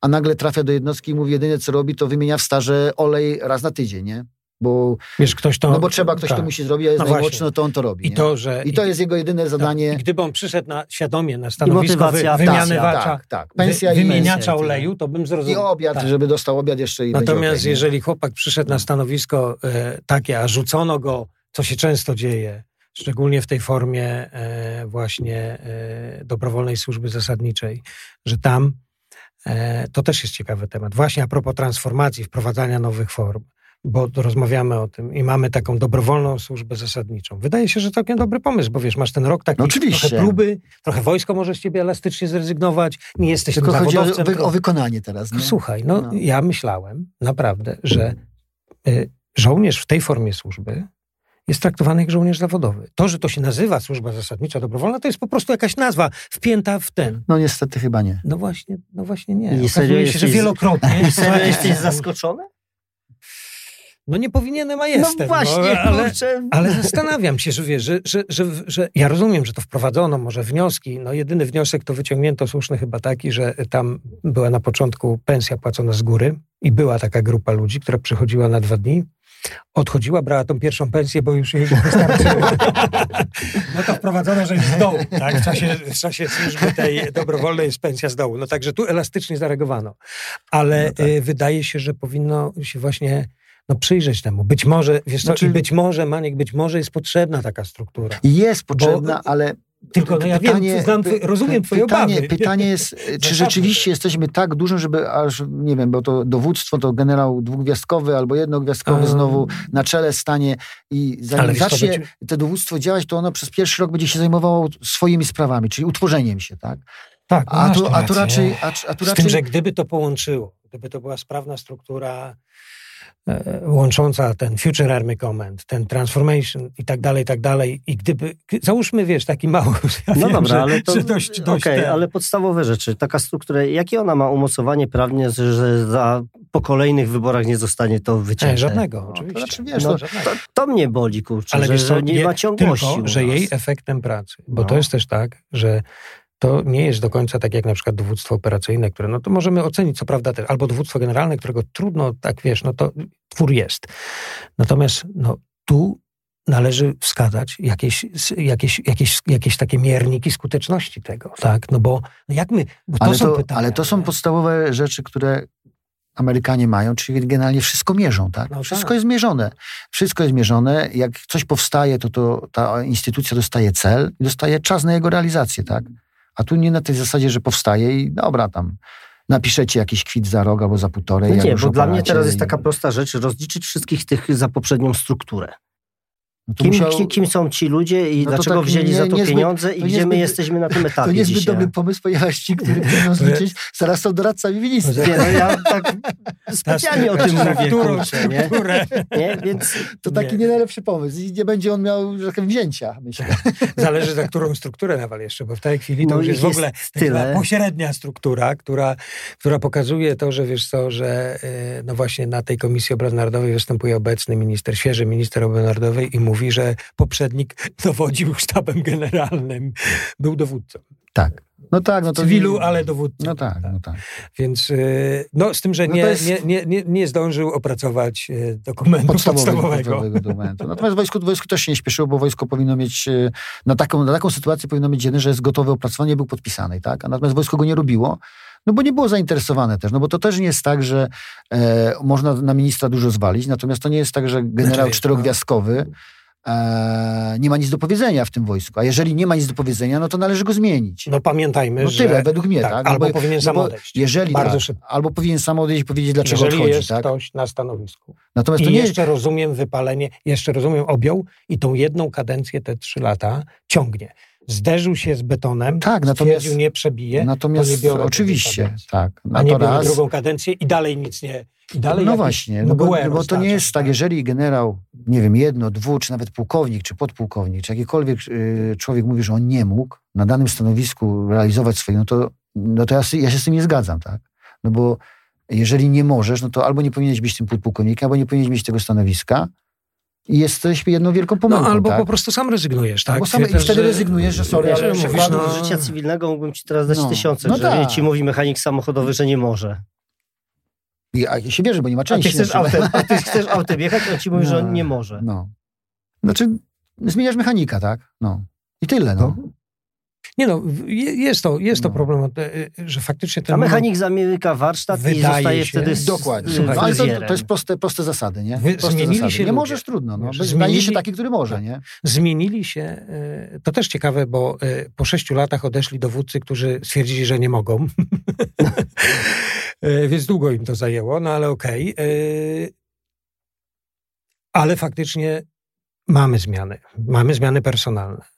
a nagle trafia do jednostki i mówi, jedyne co robi, to wymienia w starze olej raz na tydzień, nie? Bo,
Wiesz, ktoś to,
no bo trzeba, ktoś tak. to musi zrobić, a jest no najmocny, no to on to robi.
I, to, że,
I to jest jego jedyne zadanie.
No, I gdyby on przyszedł na, świadomie na stanowisko wy, wymianywacza, tak, tak. Pensja wy, wymieniacza oleju, to bym zrozumiał.
I obiad, tak. żeby dostał obiad jeszcze i
Natomiast okay, jeżeli chłopak przyszedł na stanowisko e, takie, a rzucono go, co się często dzieje, szczególnie w tej formie e, właśnie e, dobrowolnej służby zasadniczej, że tam to też jest ciekawy temat. Właśnie a propos transformacji, wprowadzania nowych form, bo rozmawiamy o tym i mamy taką dobrowolną służbę zasadniczą. Wydaje się, że całkiem dobry pomysł, bo wiesz, masz ten rok taki
no oczywiście.
trochę próby, trochę wojsko może z ciebie elastycznie zrezygnować, nie jesteś
Tylko chodzi o, o, wykonanie teraz. Nie?
Słuchaj, no, no, ja myślałem naprawdę, że y, żołnierz w tej formie służby jest traktowany jak żołnierz zawodowy. To, że to się nazywa służba zasadnicza dobrowolna, to jest po prostu jakaś nazwa wpięta w ten.
No niestety chyba nie.
No właśnie, no właśnie nie. I serio jesteś, że wielokrotnie. *laughs*
I serio *laughs* jesteś zaskoczony?
No nie powinienem, a jestem.
No właśnie,
no,
ale, kurczę.
ale zastanawiam się, że wiesz, że, że, że, że, ja rozumiem, że to wprowadzono, może wnioski. No jedyny wniosek to wyciągnięto słuszny chyba taki, że tam była na początku pensja płacona z góry i była taka grupa ludzi, która przychodziła na dwa dni odchodziła, brała tą pierwszą pensję, bo już jej nie wystarczyło. No to wprowadzono, że jest z dołu. Tak? W, czasie, w czasie służby tej dobrowolnej jest pensja z dołu. No także tu elastycznie zareagowano. Ale no tak. y, wydaje się, że powinno się właśnie no przyjrzeć temu. Być może, wiesz znaczy, co, być może, Maniek, być może jest potrzebna taka struktura.
Jest potrzebna, bo, ale
tylko no ja pytanie, wiem, znam, rozumiem twoje
pytanie,
obawy.
Pytanie jest, *laughs* czy rzeczywiście jesteśmy tak dużym, żeby aż, nie wiem, bo to dowództwo to generał dwugwiazdkowy albo jednogwiazdkowy znowu na czele stanie i zanim zacznie to dowództwo działać, to ono przez pierwszy rok będzie się zajmowało swoimi sprawami, czyli utworzeniem się, tak?
Tak,
a tu, a tu raczej... A, a tu
Z
raczej...
tym, że gdyby to połączyło, gdyby to była sprawna struktura łącząca ten Future Army Command, ten Transformation i tak dalej, i tak dalej. I gdyby, załóżmy, wiesz, taki mały... *laughs* Ja
no
wiem,
dobra,
że,
ale to...
dość, dość
okay, ale podstawowe rzeczy. Taka struktura, jakie ona ma umocowanie prawnie, że za, po kolejnych wyborach nie zostanie to wycięte?
Nie, żadnego, oczywiście.
No, to, znaczy, wiesz,
no, to, to, mnie boli, kurczę, ale że, wiesz, że nie, nie ma ciągłości
Tylko, że jej efektem pracy, bo no. to jest też tak, że to nie jest do końca tak jak na przykład dowództwo operacyjne, które no to możemy ocenić, co prawda, też, albo dowództwo generalne, którego trudno, tak wiesz, no to twór jest. Natomiast no, tu należy wskazać jakieś, jakieś, jakieś, jakieś takie mierniki skuteczności tego, tak? No bo jak my, bo to
ale
są
to,
pytania.
Ale to są podstawowe rzeczy, które Amerykanie mają, czyli generalnie wszystko mierzą, tak? No wszystko tak. jest mierzone. Wszystko jest mierzone. Jak coś powstaje, to, to ta instytucja dostaje cel i dostaje czas na jego realizację, tak? A tu nie na tej zasadzie, że powstaje i dobra, tam napiszecie jakiś kwit za rok albo za półtorej.
No nie, bo dla mnie teraz jest taka prosta rzecz, rozliczyć wszystkich tych za poprzednią strukturę. Kim, musiał... kim, są ci ludzie i no dlaczego tak wzięli nie, za to niezbyt, pieniądze i to gdzie my jesteśmy na tym etapie
To niezbyt
dzisiaj.
dobry pomysł, ponieważ ci, którzy *laughs* chcą zliczyć, zaraz są doradcami ministra.
Nie, no ja tak specjalnie o tym mówię, kurczę, nie?
nie? Więc to taki nie. nie najlepszy pomysł i nie będzie on miał, że tak wzięcia, myślę. *laughs*
Zależy za którą strukturę nawal jeszcze, bo w tej chwili to no już jest, jest w ogóle tyle. pośrednia struktura, która, która pokazuje to, że wiesz co, że no właśnie na tej Komisji Obrony Narodowej występuje obecny minister, świeży minister obrony narodowej i mówi mówi, że poprzednik *laughs* dowodził sztabem generalnym, był dowódcą.
Tak. No tak, no to...
Cywilu, ale dowódcą.
No tak, no tak.
Więc, y, no z tym, że no nie, nie, nie, nie, nie zdążył opracować y, dokumentu podstawowego. podstawowego *laughs*
dokumentu. Natomiast wojsku, wojsku też się nie śpieszyło, bo wojsko powinno mieć, y, na taką, na taką sytuację powinno mieć jeden, że jest gotowe opracowanie, był podpisany, tak? Natomiast wojsko go nie robiło. No bo nie było zainteresowane też, no bo to też nie jest tak, że e, można na ministra dużo zwalić, natomiast to nie jest tak, że generał znaczy, czterogwiazdkowy e, nie ma nic do powiedzenia w tym wojsku. A jeżeli nie ma nic do powiedzenia, no to należy go zmienić.
No pamiętajmy,
no
że...
tyle, według mnie, tak. tak?
Albo no bo, powinien sam odejść.
Jeżeli,
Bardzo
tak,
szybko.
Albo powinien sam odejść i powiedzieć, dlaczego jeżeli odchodzi.
jest
tak?
ktoś na stanowisku.
Natomiast
I
to nie
jeszcze rozumiem wypalenie, jeszcze rozumiem objął i tą jedną kadencję, te trzy lata ciągnie zderzył się z betonem, tak, natomiast nie przebije,
natomiast
to nie
oczywiście, tak.
No a nie biorę raz... drugą kadencję i dalej nic nie... I dalej
no właśnie, no bo, bo to nie jest tak, jeżeli generał, nie wiem, jedno, dwu, czy nawet pułkownik, czy podpułkownik, czy jakikolwiek y, człowiek mówi, że on nie mógł na danym stanowisku realizować swoje, no to, no to ja, ja się z tym nie zgadzam, tak? No bo jeżeli nie możesz, no to albo nie powinieneś być tym podpułkownikiem, albo nie powinieneś mieć tego stanowiska, i jesteś jedną wielką pomyłką.
No albo
tak?
po prostu sam rezygnujesz, tak? Bo
sam, I wtedy że... rezygnujesz, że sorry,
ale mówisz, no... życia cywilnego mógłbym ci teraz dać no. tysiące, no że tak. ci mówi mechanik samochodowy, że nie może.
I, a się bierze, bo nie ma części.
A ty chcesz, autem, a ty chcesz autem jechać, a ci mówi, no. że on nie może.
No. Znaczy, zmieniasz mechanika, tak? No. I tyle, no. No.
Nie no, jest to, jest to no. problem, e, e, że faktycznie ten...
A mechanik zamyka warsztat i zostaje się, wtedy z,
Dokładnie. Słuchaj, to, to, jest proste, proste zasady, nie? Proste
zmienili
zasady.
się
Nie ludzie. możesz, trudno. No. Zmienili się taki, który może, tak. nie?
Zmienili się, e, to też ciekawe, bo po sześciu latach odeszli dowódcy, którzy stwierdzili, że nie mogą. *laughs* Więc długo im to zajęło, no ale okej. Okay. Ale faktycznie mamy zmiany. Mamy zmiany personalne.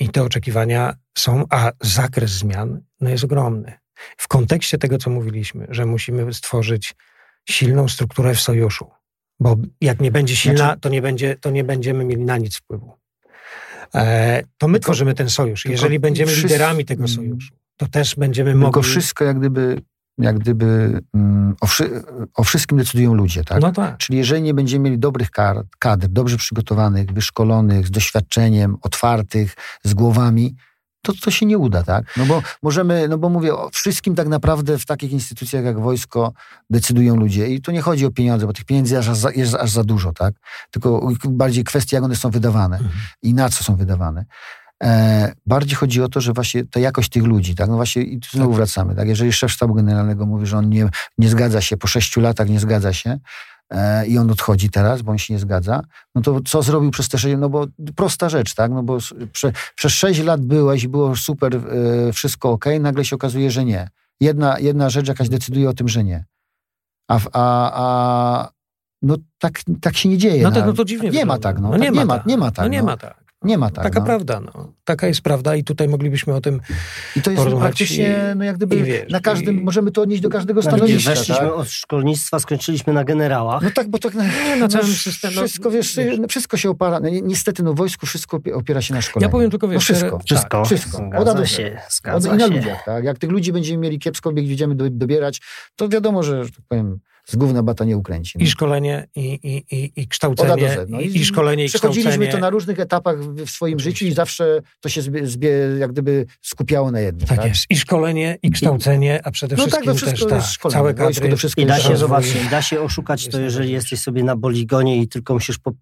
I te oczekiwania są, a zakres zmian no jest ogromny. W kontekście tego, co mówiliśmy, że musimy stworzyć silną strukturę w sojuszu, bo jak nie będzie silna, znaczy, to, nie będzie, to nie będziemy mieli na nic wpływu. E, to my tylko, tworzymy ten sojusz. Jeżeli będziemy wszyscy, liderami tego sojuszu, to też będziemy mogli...
Tylko wszystko jak gdyby jak gdyby um, o, wszy o, wszystkim decydują ludzie, tak?
No tak?
Czyli jeżeli nie będziemy mieli dobrych kadr, dobrze przygotowanych, wyszkolonych, z doświadczeniem, otwartych, z głowami, to to się nie uda, tak? No bo możemy, no bo mówię, o wszystkim tak naprawdę w takich instytucjach jak wojsko decydują ludzie. I tu nie chodzi o pieniądze, bo tych pieniędzy jest aż za, jest aż za dużo, tak? Tylko bardziej kwestia, jak one są wydawane mhm. i na co są wydawane. E, bardziej chodzi o to, że właśnie ta jakość tych ludzi, tak? No właśnie i tu znowu tak. wracamy, tak? Jeżeli szef sztabu generalnego mówi, że on nie, nie zgadza się, po sześciu latach nie zgadza się, e, i on odchodzi teraz, bo on się nie zgadza, no to co zrobił przez te 6 no bo prosta rzecz, tak, no bo prze, przez 6 lat byłeś i było super, e, wszystko ok, nagle się okazuje, że nie. Jedna, jedna rzecz jakaś decyduje o tym, że nie. A, a, a no tak, tak się nie dzieje.
No, to, no to dziwnie
Nie ma tak, no. no nie, tak, ma, nie, ma, nie ma tak.
No nie no. ma tak.
Nie ma tak.
Taka
no.
prawda, no. Taka jest prawda i tutaj moglibyśmy o tym
I to jest praktycznie, i, no jak gdyby wiesz, na każdym, i, możemy to odnieść do każdego stanowiska.
Weszliśmy tak? od szkolnictwa, skończyliśmy na generałach.
No tak, bo tak na,
na no, całym systemie.
No, wszystko, wiesz, wiesz, wszystko się opiera, no, niestety, no wojsku wszystko opiera się na szkoleniu.
Ja powiem tylko, wiesz,
no, wszystko.
Wszystko.
Tak, wszystko.
Zgadza do się, zgadza
od,
się.
I na ludziach, tak. Jak tych ludzi będziemy mieli kiepsko, będziemy dobierać, to wiadomo, że, że tak powiem, z gówna bata nie ukręci.
I szkolenie, i, i, i, i kształcenie, no. I, i, szkolenie, i
Przechodziliśmy to na różnych etapach w, w swoim Oczywiście. życiu i zawsze to się zbie, zbie, jak gdyby skupiało na jednym.
Tak, tak? jest. I szkolenie, i kształcenie, a przede wszystkim no tak, też tak, szkolenie, całe kadry.
I da się, zobaczyć, da się oszukać to, jeżeli jesteś sobie na poligonie i tylko musisz po,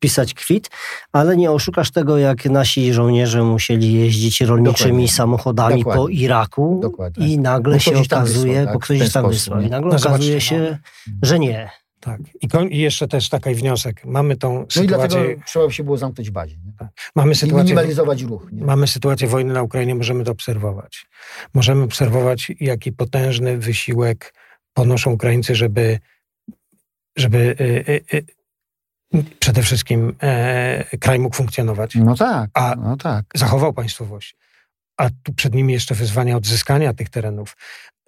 pisać kwit, ale nie oszukasz tego, jak nasi żołnierze musieli jeździć rolniczymi Dokładnie. samochodami Dokładnie. po Iraku Dokładnie. i nagle się okazuje, wysłał, tak? bo ktoś tam wysłał, i nagle no okazuje się, no. że nie.
Tak. I, I, jeszcze też taki wniosek. Mamy tą
no
sytuację...
No i dlatego trzeba się było zamknąć w bazie. Nie? Tak.
Mamy sytuację...
I minimalizować ruch. Nie?
Mamy sytuację wojny na Ukrainie, możemy to obserwować. Możemy obserwować, jaki potężny wysiłek ponoszą Ukraińcy, żeby żeby y, y, y, przede wszystkim e, kraj mógł funkcjonować.
No tak,
a
no tak.
zachował państwowość. A tu przed nimi jeszcze wyzwania odzyskania tych terenów.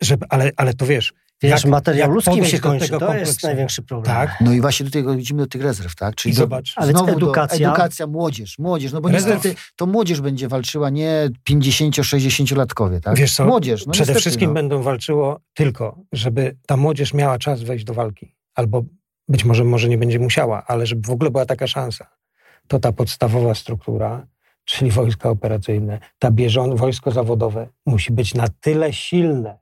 Żeby, ale, ale to wiesz,
Wiesz, jak, materiał ludzkim się kończy, to kompleksu. jest największy problem.
Tak. No i właśnie do tego widzimy do tych rezerw, tak?
Czyli I zobacz,
ale znowu edukacja.
edukacja, młodzież, młodzież, no bo Rezerw. niestety to młodzież będzie walczyła, nie 50-60-latkowie, tak?
Wiesz co,
młodzież,
no przede niestety, wszystkim no. będą walczyło tylko, żeby ta młodzież miała czas wejść do walki, albo być może, może nie będzie musiała, ale żeby w ogóle była taka szansa, to ta podstawowa struktura, czyli wojska operacyjne, ta bieżące wojsko zawodowe musi być na tyle silne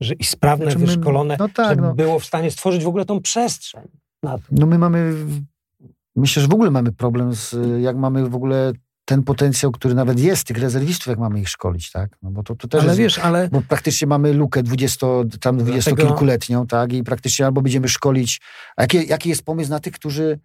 że i sprawne, znaczy my, wyszkolone, no tak, żeby no. było w stanie stworzyć w ogóle tą przestrzeń.
No my mamy, myślę, że w ogóle mamy problem z, jak mamy w ogóle ten potencjał, który nawet jest tych rezerwistów, jak mamy ich szkolić, tak? No bo to, to też
ale
jest,
wiesz, ale...
Bo praktycznie mamy lukę 20, tam dwudziestokilkuletnią, tak? I praktycznie albo będziemy szkolić... A jaki, jaki jest pomysł na tych, którzy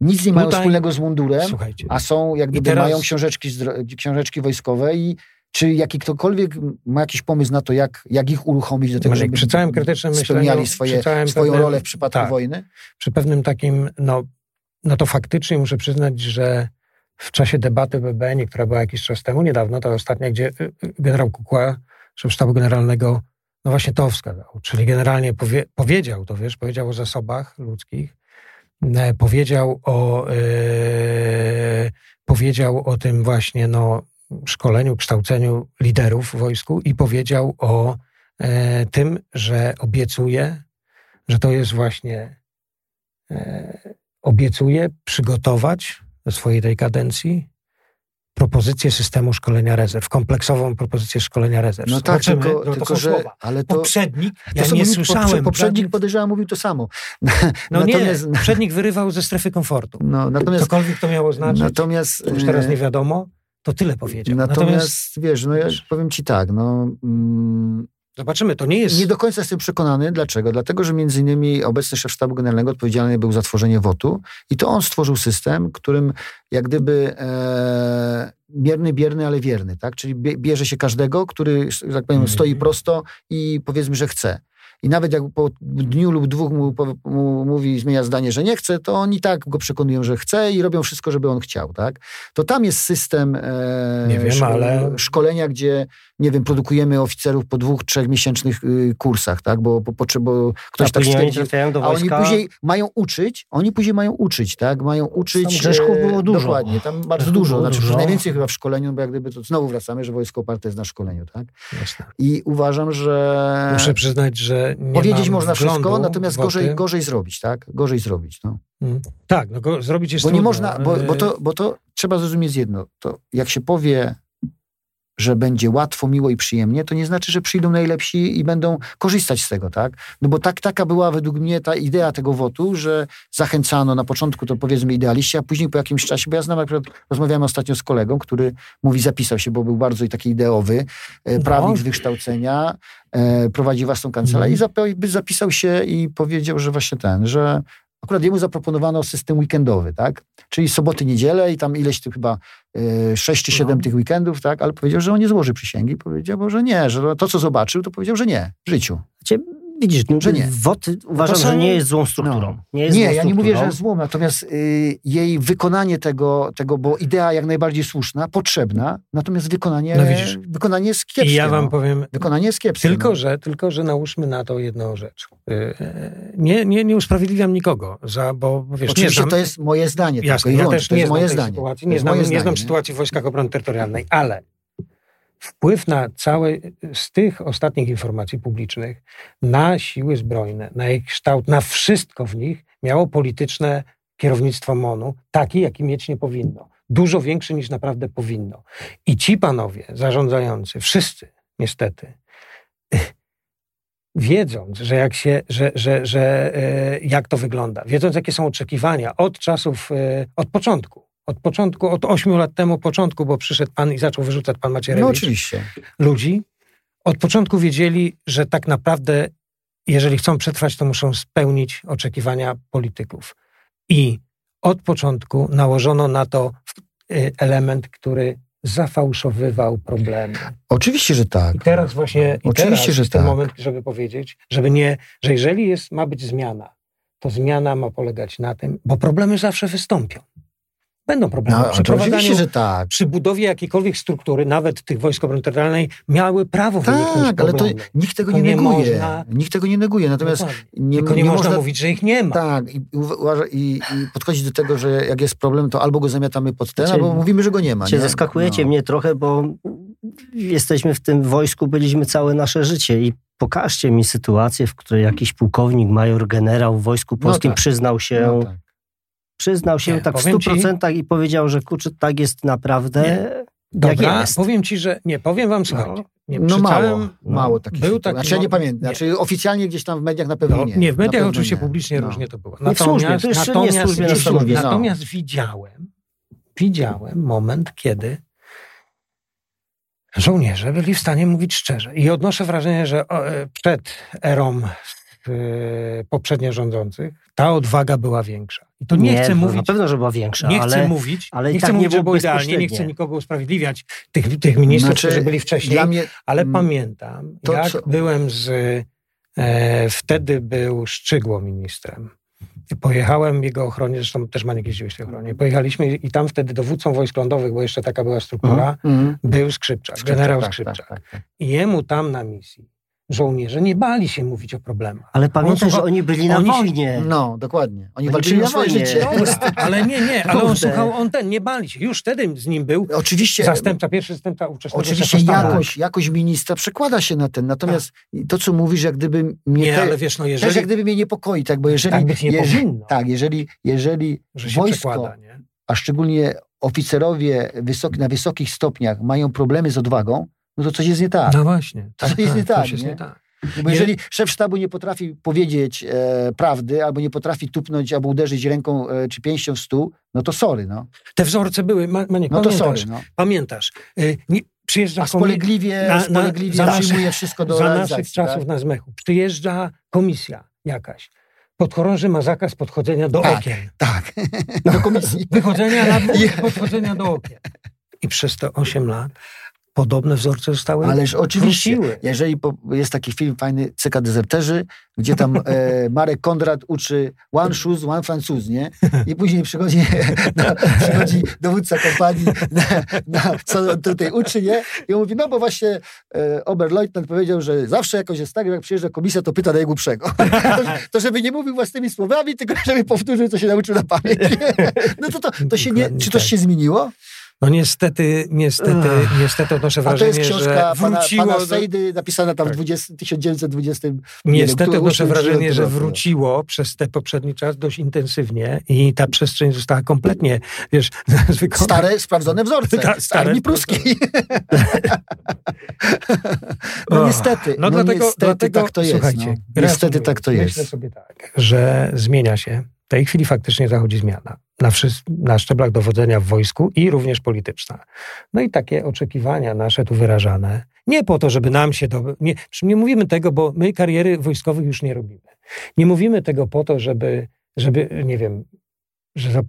nic nie mają Tutaj... wspólnego z mundurem, Słuchajcie. a są, jak gdyby teraz... mają książeczki, książeczki wojskowe i czy jaki ktokolwiek ma jakiś pomysł na to, jak, jak ich uruchomić do tego, żeby
przy całym krytycznym
spełniali swoje, swoją pewnym, rolę w przypadku tak, wojny?
Przy pewnym takim, no, no to faktycznie muszę przyznać, że w czasie debaty BBN, która była jakiś czas temu, niedawno, to ostatnia, gdzie y, y, generał Kukła, szef sztabu generalnego, no właśnie to wskazał. Czyli generalnie powie, powiedział to, wiesz, powiedział o zasobach ludzkich, e, powiedział o, e, powiedział o tym właśnie, no, szkoleniu, kształceniu liderów w wojsku i powiedział o e, tym, że obiecuje, że to jest właśnie, e, obiecuje przygotować swojej tej kadencji propozycję systemu szkolenia rezerw, kompleksową propozycję szkolenia rezerw.
No tak, Zobaczymy, tylko, no tylko że... Ale to,
poprzednik, ja to nie słyszałem.
Poprzednik podejrzewam mówił to samo. *laughs*
No natomiast, nie, poprzednik wyrywał ze strefy komfortu. No, natomiast, Cokolwiek to miało znaczyć, natomiast, to już teraz nie wiadomo. To tyle powiedział.
Natomiast, Natomiast wiesz, no ja powiem ci tak, no... Mm,
Zobaczymy, to nie jest...
Nie do końca jestem przekonany. Dlaczego? Dlatego, że między innymi obecny szef sztabu generalnego odpowiedzialny był za tworzenie WOT-u i to on stworzył system, którym jak gdyby e, bierny, bierny, ale wierny, tak? Czyli bierze się każdego, który, tak powiem, mm. stoi prosto i powiedzmy, że chce. I nawet jak po dniu lub dwóch mu, mu, mówi, zmienia zdanie, że nie chce, to oni tak go przekonują, że chce i robią wszystko, żeby on chciał, tak? To tam jest system e,
wiem, szko ale...
szkolenia, gdzie, nie wiem, produkujemy oficerów po dwóch, trzech miesięcznych y, kursach, tak? Bo, bo, bo, bo ktoś a tak stwierdzi,
a
oni później mają uczyć, oni później mają uczyć, tak? Mają uczyć...
Grzeszków było dużo.
Dokładnie, tam bardzo dużo. Znaczy, dużo. najwięcej chyba w szkoleniu, bo jak gdyby to znowu wracamy, że wojsko oparte jest na szkoleniu, tak? Jasne. I uważam, że...
Muszę przyznać, że
Powiedzieć można wszystko, natomiast gorzej, gorzej zrobić, tak? Gorzej zrobić, no.
Mm. Tak, no go, zrobić jest
Bo
trudno.
nie można, bo, bo, to, bo to trzeba zrozumieć jedno. To jak się powie że będzie łatwo, miło i przyjemnie, to nie znaczy, że przyjdą najlepsi i będą korzystać z tego, tak? No bo tak, taka była według mnie ta idea tego wotu, że zachęcano na początku to powiedzmy idealiści, a później po jakimś czasie, bo ja znam akurat, rozmawiałem ostatnio z kolegą, który mówi, zapisał się, bo był bardzo taki ideowy, e, no. prawnik z wykształcenia, e, prowadzi własną kancelarię mm. i zapisał się i powiedział, że właśnie ten, że akurat jemu zaproponowano system weekendowy, tak? Czyli soboty, niedzielę i tam ileś tu chyba y, 6 czy 7 no. tych weekendów, tak? Ale powiedział, że on nie złoży przysięgi. Powiedział, że nie, że to, co zobaczył, to powiedział, że nie w życiu.
Znaczy, Widzisz, że nie. WOT uważam, że nie jest złą strukturą. No.
Nie, jest nie złą ja nie mówię, że jest złą, natomiast y, jej wykonanie tego, tego, bo idea jak najbardziej słuszna, potrzebna, natomiast wykonanie, no widzisz, wykonanie jest kiepskie.
I ja wam no. powiem...
Wykonanie jest kiepskie.
Tylko, no. że, tylko, że nałóżmy na to jedną rzecz. Y, nie, nie, nie usprawiedliwiam nikogo, za, bo wiesz...
Oczywiście
znam,
to jest moje zdanie.
Jasne, ja też nie znam moje zdanie. Sytuacji, nie, znam, nie znam sytuacji w Wojskach Obrony Terytorialnej, ale wpływ na całe, z tych ostatnich informacji publicznych, na siły zbrojne, na ich kształt, na wszystko w nich miało polityczne kierownictwo MONU, taki, jaki mieć nie powinno. Dużo większy niż naprawdę powinno. I ci panowie zarządzający, wszyscy niestety, *laughs* wiedząc, że jak, się, że, że, że, e, jak to wygląda, wiedząc, jakie są oczekiwania od czasów, e, od początku, od początku, od ośmiu lat temu początku, bo przyszedł pan i zaczął wyrzucać pan Macierewicz.
No oczywiście.
Ludzi. Od początku wiedzieli, że tak naprawdę, jeżeli chcą przetrwać, to muszą spełnić oczekiwania polityków. I od początku nałożono na to y, element, który zafałszowywał problemy.
Oczywiście, że tak.
I teraz właśnie i Oczywiście, teraz że jest tak. ten moment, żeby powiedzieć, żeby nie, że jeżeli jest, ma być zmiana, to zmiana ma polegać na tym, bo problemy zawsze wystąpią. Będą problemy. No,
przy prowadzeniu, że tak.
przy budowie jakiejkolwiek struktury, nawet tych wojsk obrony terytorialnej, miały prawo
Tak, ale to nikt tego to nie, nie neguje. Można... Nikt tego nie neguje. Natomiast
nie, Tylko nie, nie można, mówić, że ich nie ma.
Tak, i, i, i, podchodzić do tego, że jak jest problem, to albo go zamiatamy pod ten, albo mówimy, że go nie ma.
Nie? Zaskakujecie no. mnie trochę, bo jesteśmy w tym wojsku, byliśmy całe nasze życie i pokażcie mi sytuację, w której jakiś pułkownik, major, generał w Wojsku no Polskim no tak. przyznał się no tak przyznał się nie, tak w stu procentach i powiedział, że kurczę, tak jest naprawdę. Nie.
Dobra,
jest.
powiem ci, że nie, powiem wam, słuchajcie.
No, nie, no mało, całym, mało takich był taki, Znaczy ja nie pamiętam, nie. znaczy oficjalnie gdzieś tam w mediach na pewno no, nie.
Nie, w mediach oczywiście nie. publicznie no. różnie to było.
Natomiast, nie w służbie, natomiast, nie w służbie,
natomiast widziałem, widziałem moment, kiedy żołnierze byli w stanie mówić szczerze. I odnoszę wrażenie, że e, przed erą poprzednio rządzących, ta odwaga była większa. I to nie, nie chcę mówić.
Na pewno, że była większa.
Nie
ale,
chcę mówić,
ale
nie chcę
tak
mówić,
nie
że było idealnie, nie chcę nikogo usprawiedliwiać, tych, tych ministrów, znaczy, którzy byli wcześniej, mnie, ale pamiętam, to, jak co? byłem z. E, wtedy był Szczygło ministrem. I pojechałem jego ochronie, zresztą też Maniek jeździł w tej ochronie. Pojechaliśmy i tam wtedy dowódcą wojsk lądowych, bo jeszcze taka była struktura, mm, mm. był Skrzypczak, Skrzypczak generał tak, Skrzypczak. Tak, tak, tak. I jemu tam na misji żołnierze nie bali się mówić o problemach.
Ale pamiętaj, że oni byli na oni wojnie.
No, dokładnie. Oni, oni walczyli o swoje życie.
ale nie, nie, ale on słuchał, on ten, nie bali się. Już wtedy z nim był
oczywiście,
zastępca, pierwszy zastępca ówczesnego
Oczywiście jakość, jakość ministra przekłada się na ten. Natomiast tak. to, co mówisz, jak gdyby mnie...
Nie, ale wiesz, no jeżeli...
Też jak gdyby mnie niepokoi, tak, bo jeżeli...
Tak być nie
jeżeli,
powinno.
Tak, jeżeli, jeżeli wojsko, a szczególnie oficerowie wysoki, na wysokich stopniach mają problemy z odwagą, no to coś jest nie tak.
No właśnie.
Tak, coś jest nie tak. Jest nie tak. Bo jeżeli szef sztabu nie potrafi powiedzieć e, prawdy, albo nie potrafi tupnąć, albo uderzyć ręką e, czy pięścią w stół, no to sorry, no.
Te wzorce były, Ma, Maniek, no to sorry, no. Pamiętasz, y, nie, przyjeżdża...
A spolegliwie, na, na, spolegliwie za przyjmuje wszystko do
Za naszych czasów tak? na zmechu. Przyjeżdża komisja jakaś. Podchorąży ma zakaz podchodzenia do
tak,
okien.
Tak, do komisji.
Wychodzenia na *laughs* podchodzenia do okien. I przez te 8 lat podobne wzorce zostały
Ależ oczywiście, wróciły. jeżeli po, jest taki film fajny, Cyka Dezerterzy, gdzie tam e, *laughs* Marek Kondrat uczy one shoes, one francuz, nie? I później przychodzi, *laughs* na, przychodzi dowódca kompanii, na, na, co tutaj uczy, nie? I on mówi, no bo właśnie e, Oberleutnant powiedział, że zawsze jakoś jest tak, jak przyjeżdża komisja, to pyta najgłupszego. *laughs* to, to żeby nie mówił własnymi słowami, tylko żeby powtórzył, co się nauczył na pamięć. no to, to, to się nie, czy to się zmieniło?
No niestety, niestety, Ech. niestety odnoszę wrażenie, że wróciło...
Pana, pana Sejdy napisana tam w 20, 1920.
Niestety wiem, odnoszę wrażenie, że wróciło przez ten poprzedni czas dość intensywnie i ta przestrzeń została kompletnie, wiesz, *laughs*
zwykle... Stare, sprawdzone wzorce Ta, z armii pruskiej. *laughs* no niestety, no, no dlatego, niestety dlatego, tak to jest. Słuchajcie, no. Niestety tak to jest.
Myślę sobie tak, że zmienia się w tej chwili faktycznie zachodzi zmiana na, na szczeblach dowodzenia w wojsku i również polityczna. No i takie oczekiwania nasze tu wyrażane, nie po to, żeby nam się to. Nie, nie mówimy tego, bo my kariery wojskowych już nie robimy. Nie mówimy tego po to, żeby żeby, nie wiem, że, żeby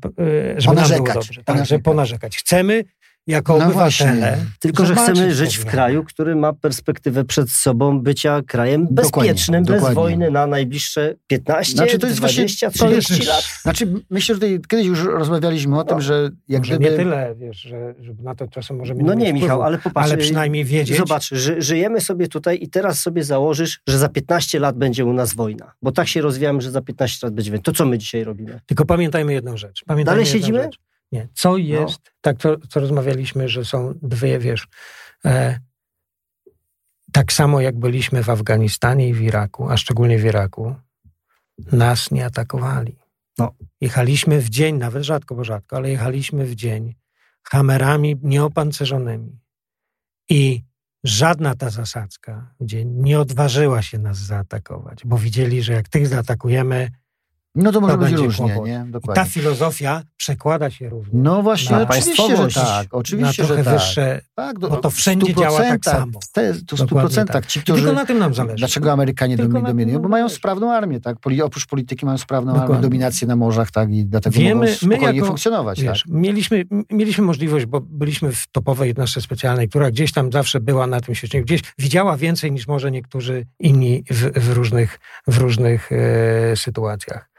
ponarzekać, nam było dobrze. Tak, żeby ponarzekać. Chcemy jako no obywatele. Właśnie.
Tylko, że chcemy żyć w kraju, który ma perspektywę przed sobą bycia krajem bezpiecznym, dokładnie, bez dokładnie. wojny na najbliższe 15, znaczy, to jest 20, 30 lat.
Znaczy, myślę, że tutaj kiedyś już rozmawialiśmy o tym, no, że
jak gdyby... nie tyle, wiesz, że, że na to czasem możemy
No nie, Michał, ale popatrz.
Ale przynajmniej wiedzieć.
Zobacz, ży, żyjemy sobie tutaj i teraz sobie założysz, że za 15 lat będzie u nas wojna. Bo tak się rozwijamy, że za 15 lat będzie wojna. To co my dzisiaj robimy?
Tylko pamiętajmy jedną rzecz. Pamiętajmy
Dalej siedzimy?
Rzecz. Nie. Co no. jest, no. tak co, co rozmawialiśmy, że są dwie, wiesz, e, tak samo jak byliśmy w Afganistanie i w Iraku, a szczególnie w Iraku, nas nie atakowali. No. Jechaliśmy w dzień, nawet rzadko, bo rzadko, ale jechaliśmy w dzień hamerami nieopancerzonymi. I żadna ta zasadzka w dzień nie odważyła się nas zaatakować, bo widzieli, że jak tych zaatakujemy,
no to może to być różnie, kłopot. nie?
Dokładnie. ta filozofia przekłada się również.
No właśnie, oczywiście, że tak. Oczywiście,
na trochę
że tak.
wyższe, tak, do, no to wszędzie działa tak samo.
Te, to w stu procentach. Tak.
Ci, którzy, tylko na tym nam zależy.
Dlaczego Amerykanie dominują? Bo mają sprawną armię, tak? Oprócz polityki mają sprawną Dokładnie. armię, dominację na morzach, tak? I dlatego Wiemy, mogą spokojnie jako, funkcjonować, wiesz, tak?
Mieliśmy, mieliśmy możliwość, bo byliśmy w topowej jednostce specjalnej, która gdzieś tam zawsze była na tym świecie, gdzieś widziała więcej niż może niektórzy inni w, w różnych, w różnych e, sytuacjach.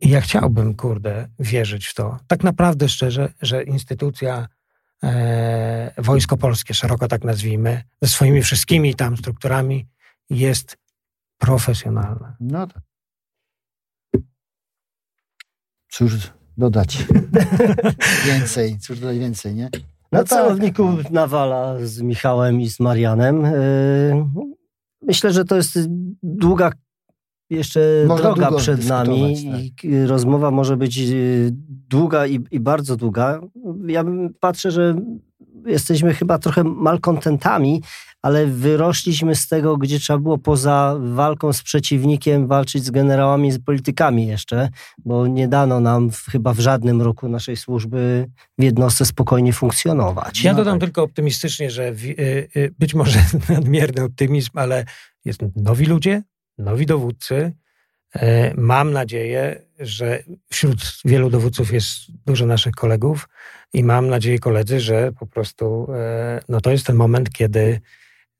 I ja chciałbym, kurde, wierzyć w to, tak naprawdę szczerze, że instytucja e, Wojsko Polskie, szeroko tak nazwijmy, ze swoimi wszystkimi tam strukturami jest profesjonalna.
No tak. Cóż dodać *laughs* więcej, cóż dodać więcej, nie?
No Na tak. celowniku nawala z Michałem i z Marianem. E, myślę, że to jest długa jeszcze Można droga przed nami tak. i rozmowa może być y, długa i, i, bardzo długa. Ja patrzę, że jesteśmy chyba trochę malkontentami, ale wyrośliśmy z tego, gdzie trzeba było poza walką z przeciwnikiem walczyć z generałami, z politykami jeszcze, bo nie dano nam w, chyba w żadnym roku naszej służby w jednostce spokojnie funkcjonować.
Ja no dodam tak. tylko optymistycznie, że w, y, y, być może *laughs* nadmierny optymizm, ale jest nowi ludzie, nowi dowódcy. E, mam nadzieję, że wśród wielu dowódców jest dużo naszych kolegów i mam nadzieję, koledzy, że po prostu e, no to jest ten moment, kiedy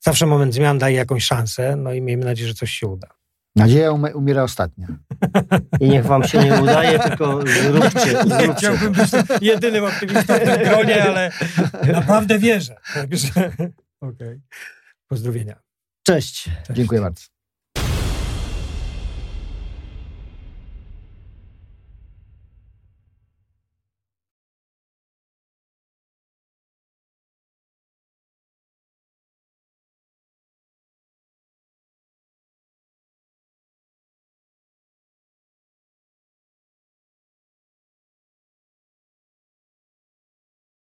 zawsze moment zmian daje jakąś szansę, no i miejmy nadzieję, że coś się uda.
Nadzieja umiera ostatnia.
I niech wam się nie udaje, tylko zróbcie.
zróbcie. Chciałbym być jedynym optymistą w tym gronie, ale naprawdę wierzę. Także, *laughs* okej. Okay. Pozdrowienia.
Cześć.
Cześć. Dziękuję bardzo.